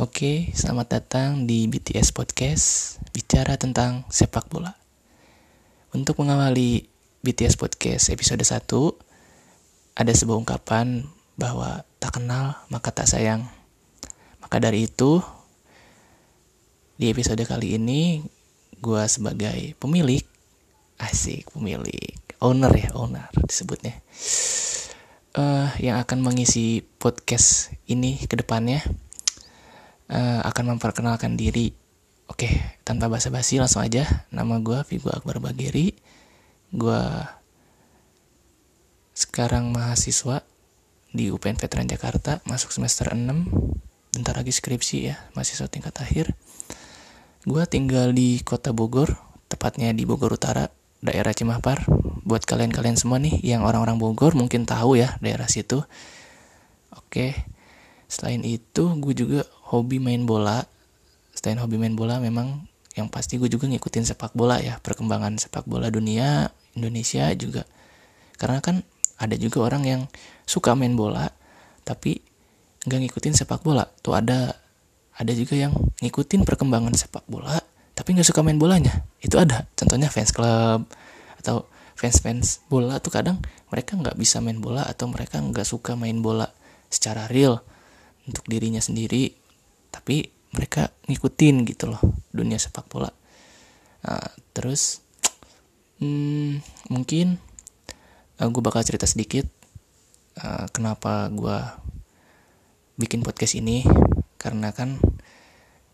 Oke, selamat datang di BTS Podcast Bicara tentang sepak bola. Untuk mengawali BTS Podcast episode 1 Ada sebuah ungkapan bahwa tak kenal maka tak sayang Maka dari itu Di episode kali ini Gue sebagai pemilik Asik, pemilik Owner ya, owner disebutnya uh, Yang akan mengisi podcast ini ke depannya uh, akan memperkenalkan diri. Oke, tanpa basa-basi langsung aja. Nama gue Vigo Akbar Bageri. Gue sekarang mahasiswa di UPN Veteran Jakarta, masuk semester 6. Bentar lagi skripsi ya, mahasiswa tingkat akhir. Gue tinggal di kota Bogor, tepatnya di Bogor Utara, daerah Cimahpar. Buat kalian-kalian semua nih yang orang-orang Bogor mungkin tahu ya daerah situ. Oke, selain itu gue juga hobi main bola selain hobi main bola memang yang pasti gue juga ngikutin sepak bola ya. Perkembangan sepak bola dunia Indonesia juga. Karena kan ada juga orang yang suka main bola tapi nggak ngikutin sepak bola. Tuh ada ada juga yang ngikutin perkembangan sepak bola tapi nggak suka main bolanya. Itu ada. Contohnya fans club atau fans fans bola tuh kadang mereka nggak bisa main bola atau mereka nggak suka main bola secara real untuk dirinya sendiri tapi mereka ngikutin gitu loh dunia sepak bola. Nah, terus hmm, mungkin uh, eh, gue bakal cerita sedikit uh, kenapa gue bikin podcast ini. Karena kan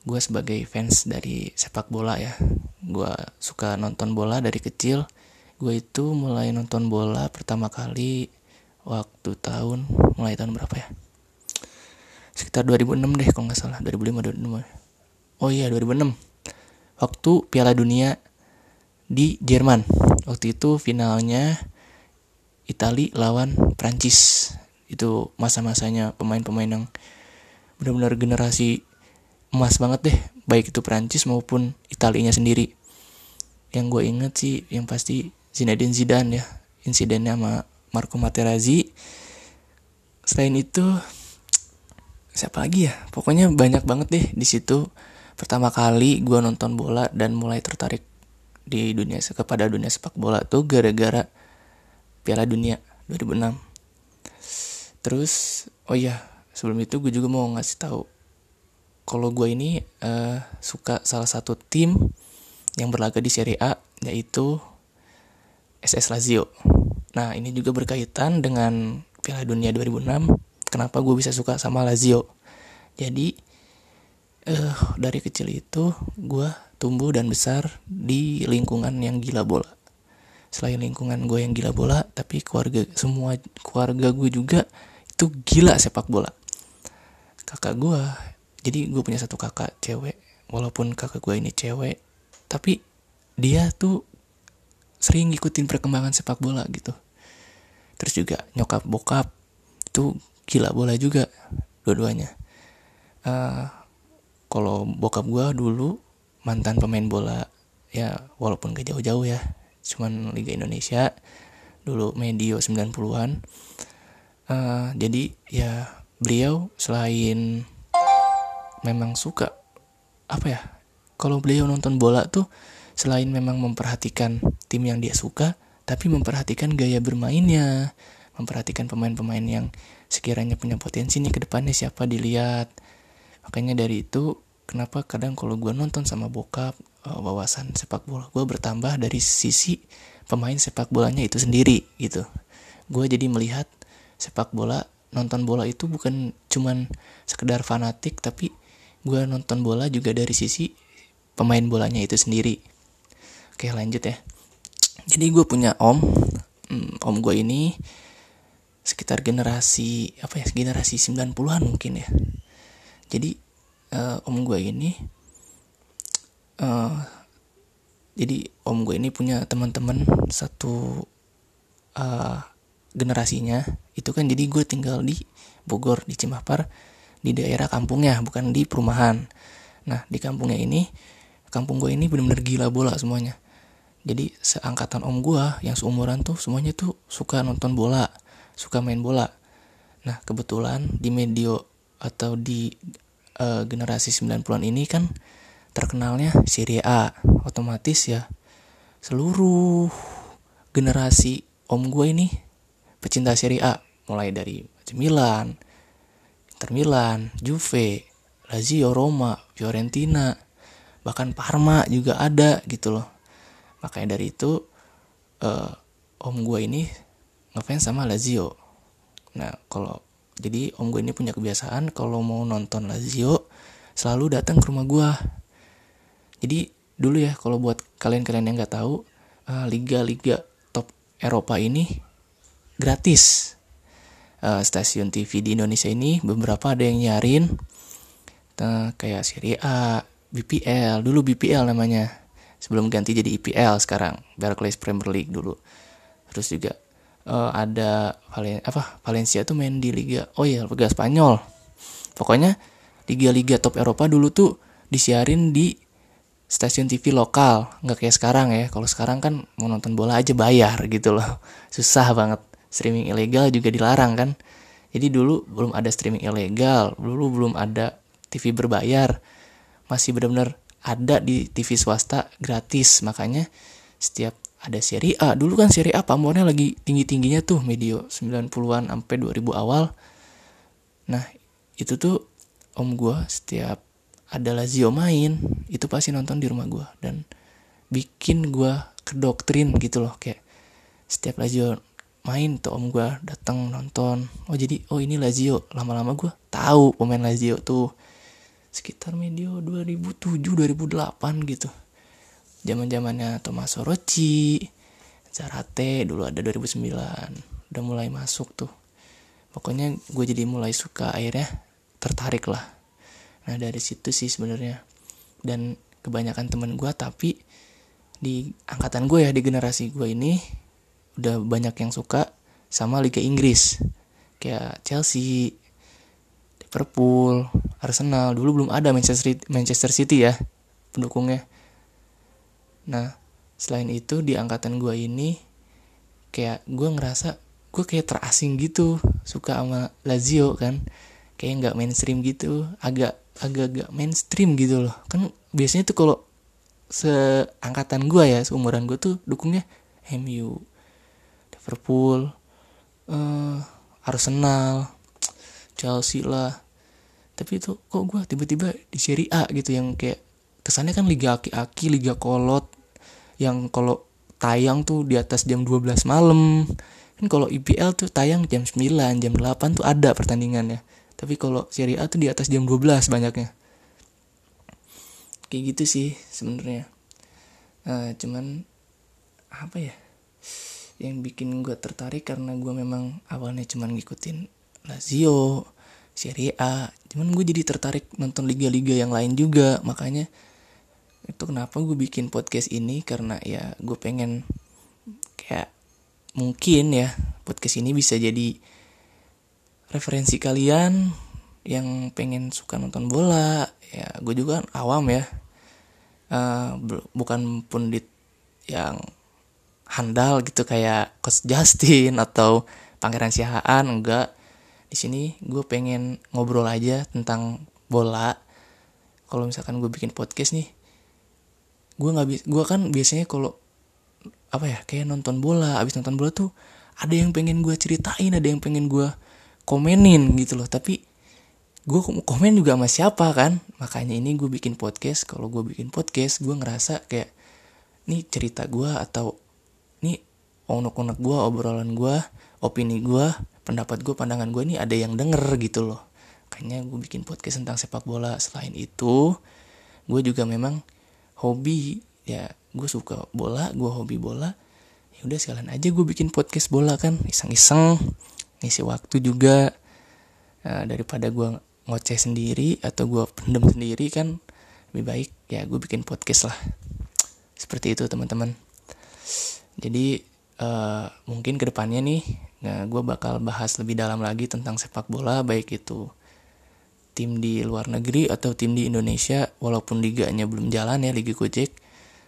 gue sebagai fans dari sepak bola ya. Gue suka nonton bola dari kecil. Gue itu mulai nonton bola pertama kali waktu tahun mulai tahun berapa ya sekitar 2006 deh kalau nggak salah. 2005 2006 oh iya 2006 waktu Piala Dunia di Jerman. Waktu itu finalnya Itali lawan Prancis. Itu masa-masanya pemain-pemain yang benar-benar generasi emas banget deh. Baik itu Prancis maupun Italinya sendiri. Yang gue inget sih yang pasti Zinedine Zidane ya. Insidennya sama Marco Materazzi. Selain itu siapa lagi ya? Pokoknya banyak banget deh di situ. Pertama kali gue nonton bola dan mulai tertarik di dunia kepada dunia sepak bola tuh gara-gara Piala Dunia 2006 terus oh iya sebelum itu gue juga mau ngasih tahu kalau gue ini uh, suka salah satu tim yang berlaga di Serie A yaitu SS Lazio. Nah ini juga berkaitan dengan Piala Dunia 2006 kenapa gue bisa suka sama Lazio. Jadi uh, dari kecil itu gue tumbuh dan besar di lingkungan yang gila bola. Selain lingkungan gue yang gila bola tapi keluarga semua keluarga gue juga itu gila sepak bola. Kakak gue jadi gue punya satu kakak cewek walaupun kakak gue ini cewek tapi dia tuh sering ngikutin perkembangan sepak bola gitu. Terus juga nyokap bokap itu gila bola juga dua-duanya. Uh, kalau bokap gue dulu mantan pemain bola ya walaupun gak jauh-jauh ya cuman Liga Indonesia dulu medio 90-an uh, eh, jadi ya beliau selain memang suka apa ya kalau beliau nonton bola tuh selain memang memperhatikan tim yang dia suka tapi memperhatikan gaya bermainnya memperhatikan pemain-pemain yang sekiranya punya potensi nih ke depannya siapa dilihat. Makanya dari itu kenapa kadang kalau gue nonton sama bokap uh, wawasan sepak bola gue bertambah dari sisi pemain sepak bolanya itu sendiri gitu. Gue jadi melihat sepak bola nonton bola itu bukan cuman sekedar fanatik tapi gue nonton bola juga dari sisi pemain bolanya itu sendiri. Oke lanjut ya. Jadi gue punya om hmm, om gue ini sekitar generasi apa ya generasi 90-an mungkin ya. Jadi uh, om gue ini uh, jadi om gue ini punya teman-teman satu uh, generasinya. Itu kan jadi gue tinggal di Bogor di Cimahpar di daerah kampungnya bukan di perumahan. Nah di kampungnya ini kampung gue ini benar-benar gila bola semuanya. Jadi seangkatan om gue yang seumuran tuh semuanya tuh suka nonton bola suka main bola. Nah, kebetulan di medio atau di uh, generasi 90-an ini kan terkenalnya Serie A otomatis ya seluruh generasi om gue ini pecinta Serie A mulai dari Milan, Inter Milan, Juve, Lazio, Roma, Fiorentina, bahkan Parma juga ada gitu loh. Makanya dari itu uh, om gue ini ngefans sama Lazio. Nah kalau jadi om gue ini punya kebiasaan kalau mau nonton Lazio selalu datang ke rumah gue. Jadi dulu ya kalau buat kalian-kalian yang nggak tahu uh, liga-liga top Eropa ini gratis uh, stasiun TV di Indonesia ini beberapa ada yang nyarin uh, kayak Serie A, BPL, dulu BPL namanya. Sebelum ganti jadi IPL sekarang, Barclays Premier League dulu. Terus juga uh, ada Valen apa Valencia tuh main di liga oh iya liga Spanyol. Pokoknya liga-liga top Eropa dulu tuh disiarin di stasiun TV lokal, nggak kayak sekarang ya. Kalau sekarang kan mau nonton bola aja bayar gitu loh. Susah banget streaming ilegal juga dilarang kan jadi dulu belum ada streaming ilegal dulu belum ada TV berbayar masih benar-benar ada di TV swasta gratis makanya setiap ada seri A. Dulu kan seri A pamornya lagi tinggi-tingginya tuh medio 90-an sampai 2000 awal. Nah itu tuh om gue setiap ada Lazio main itu pasti nonton di rumah gue dan bikin gue kedoktrin gitu loh kayak setiap Lazio main tuh om gue datang nonton. Oh jadi oh ini Lazio. Lama-lama gue tahu pemain Lazio tuh. Sekitar medio 2007 2008 gitu zaman zamannya Tommaso Rocci Zarate dulu ada 2009 udah mulai masuk tuh. Pokoknya gue jadi mulai suka akhirnya tertarik lah. Nah dari situ sih sebenarnya. Dan kebanyakan temen gue tapi di angkatan gue ya di generasi gue ini udah banyak yang suka sama Liga Inggris. Kayak Chelsea, Liverpool, Arsenal. Dulu belum ada Manchester Manchester City ya pendukungnya. Nah selain itu di angkatan gue ini kayak gue ngerasa gue kayak terasing gitu suka sama Lazio kan. Kayak nggak mainstream gitu agak agak-agak mainstream gitu loh. Kan biasanya tuh kalau seangkatan gue ya seumuran gue tuh dukungnya MU Liverpool uh, Arsenal Chelsea lah. Tapi itu kok gue tiba-tiba di Serie A gitu yang kayak kesannya kan liga aki-aki liga kolot yang kalau tayang tuh di atas jam 12 malam. Kan kalau IPL tuh tayang jam 9 jam 8 tuh ada pertandingannya. Tapi kalau Serie A tuh di atas jam 12 banyaknya. Kayak gitu sih sebenarnya. Uh, cuman apa ya? Yang bikin gue tertarik karena gue memang awalnya cuman ngikutin Lazio, Serie A, cuman gue jadi tertarik nonton liga-liga yang lain juga, makanya itu kenapa gue bikin podcast ini? Karena ya gue pengen kayak mungkin ya podcast ini bisa jadi referensi kalian yang pengen suka nonton bola. Ya gue juga kan awam ya. Uh, bukan pundit yang handal gitu kayak Coach Justin atau Pangeran Siahaan enggak. Di sini gue pengen ngobrol aja tentang bola. Kalau misalkan gue bikin podcast nih gue nggak bisa gue kan biasanya kalau apa ya kayak nonton bola abis nonton bola tuh ada yang pengen gue ceritain ada yang pengen gue komenin gitu loh. Tapi gue komen juga sama siapa kan? Makanya ini gue bikin podcast kalau gue bikin podcast gue ngerasa kayak nih cerita gue atau ini unek-unek gue obrolan gue opini gue pendapat gue pandangan gue ini ada yang denger gitu loh. Kayaknya gue bikin podcast tentang sepak bola. Selain itu gue juga memang hobi. Ya gue suka bola gue hobi bola. Ya udah sekalian aja gue bikin podcast bola kan. Iseng-iseng ngisi waktu juga. Nah, daripada gue ngoceh sendiri atau gue pendem sendiri kan lebih baik ya gue bikin podcast lah. Seperti itu teman-teman. Jadi uh, mungkin ke depannya nih, nah, gue bakal bahas lebih dalam lagi tentang sepak bola, baik itu tim di luar negeri atau tim di Indonesia, walaupun liganya belum jalan ya Liga Gojek,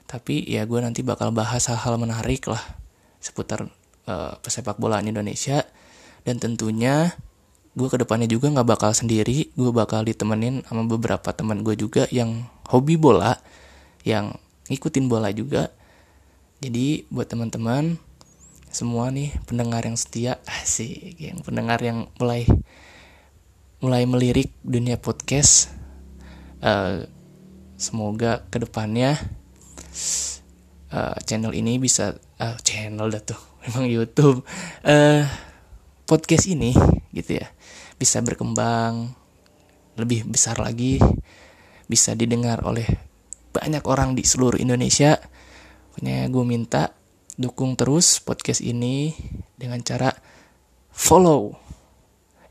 tapi ya gue nanti bakal bahas hal-hal menarik lah seputar uh, pesepak bola Indonesia. Dan tentunya gue ke depannya juga nggak bakal sendiri gue bakal ditemenin sama beberapa teman gue juga yang hobi bola yang ngikutin bola juga. Jadi buat teman-teman semua nih pendengar yang setia asik yang pendengar yang mulai mulai melirik dunia podcast uh, semoga ke depannya uh, channel ini bisa uh, channel dah tuh memang YouTube uh, podcast ini gitu ya bisa berkembang lebih besar lagi bisa didengar oleh banyak orang di seluruh Indonesia Pokoknya gue minta dukung terus podcast ini dengan cara follow.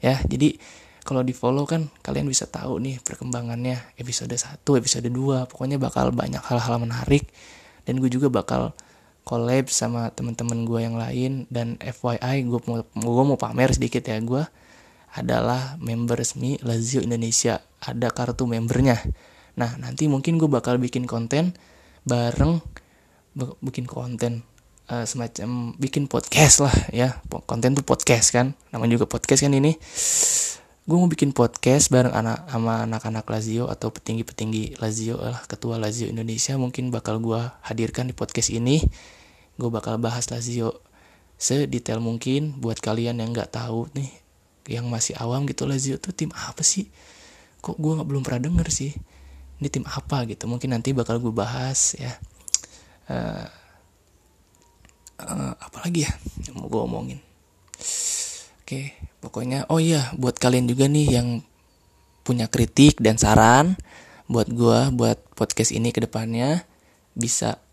Ya, jadi kalau di follow kan kalian bisa tahu nih perkembangannya. Episode 1, episode 2. Pokoknya bakal banyak hal-hal menarik. Dan gue juga bakal collab sama teman-teman gue yang lain. Dan FYI gue mau gue mau pamer sedikit ya. Gue adalah member resmi Lazio Indonesia. Ada kartu membernya. Nah nanti mungkin gue bakal bikin konten bareng bikin konten uh, semacam bikin podcast lah ya. Konten tuh podcast kan. Namanya juga podcast kan ini gue mau bikin podcast bareng anak sama anak-anak Lazio atau petinggi-petinggi Lazio lah ketua Lazio Indonesia mungkin bakal gue hadirkan di podcast ini. Gue bakal bahas Lazio sedetail mungkin buat kalian yang nggak tahu nih yang masih awam gitu Lazio tuh tim apa sih? Kok gue nggak belum pernah denger sih ini tim apa gitu. Mungkin nanti bakal gue bahas ya. Uh, uh, apa lagi ya yang mau gue omongin oke pokoknya oh iya buat kalian juga nih yang punya kritik dan saran buat gue buat podcast ini ke depannya bisa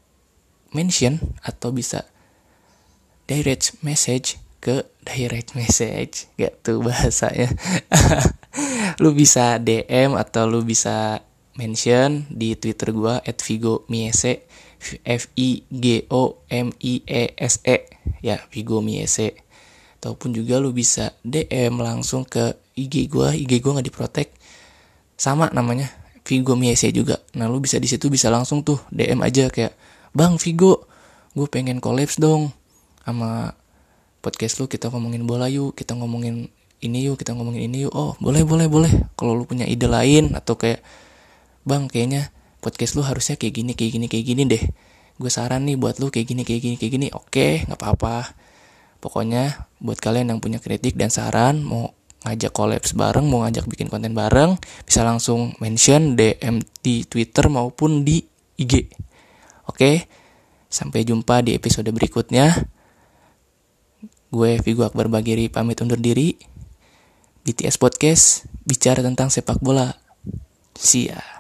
mention atau bisa direct message ke direct message gak tuh bahasanya. Lu bisa DM atau lu bisa mention di Twitter gue at Vigo Miese F I G O M I E S E. Ya Vigo Miese ataupun juga lu bisa DM langsung ke IG gue IG gue nggak diprotek. Sama namanya Vigo Miese juga. Nah lu bisa di situ bisa langsung tuh DM aja kayak bang Vigo gue pengen kolaps dong sama podcast lu. Kita ngomongin bola yuk kita ngomongin ini yuk kita ngomongin ini yuk. Oh boleh boleh boleh. Kalau lu punya ide lain atau kayak bang kayaknya podcast lu harusnya kayak gini kayak gini kayak gini deh. Gue saran nih buat lu kayak gini kayak gini kayak gini. Oke nggak apa-apa pokoknya buat kalian yang punya kritik dan saran mau ngajak kolaps bareng mau ngajak bikin konten bareng bisa langsung mention DM di Twitter maupun di IG oke sampai jumpa di episode berikutnya gue Vigo Akbar Bagiri pamit undur diri BTS Podcast bicara tentang sepak bola. See ya.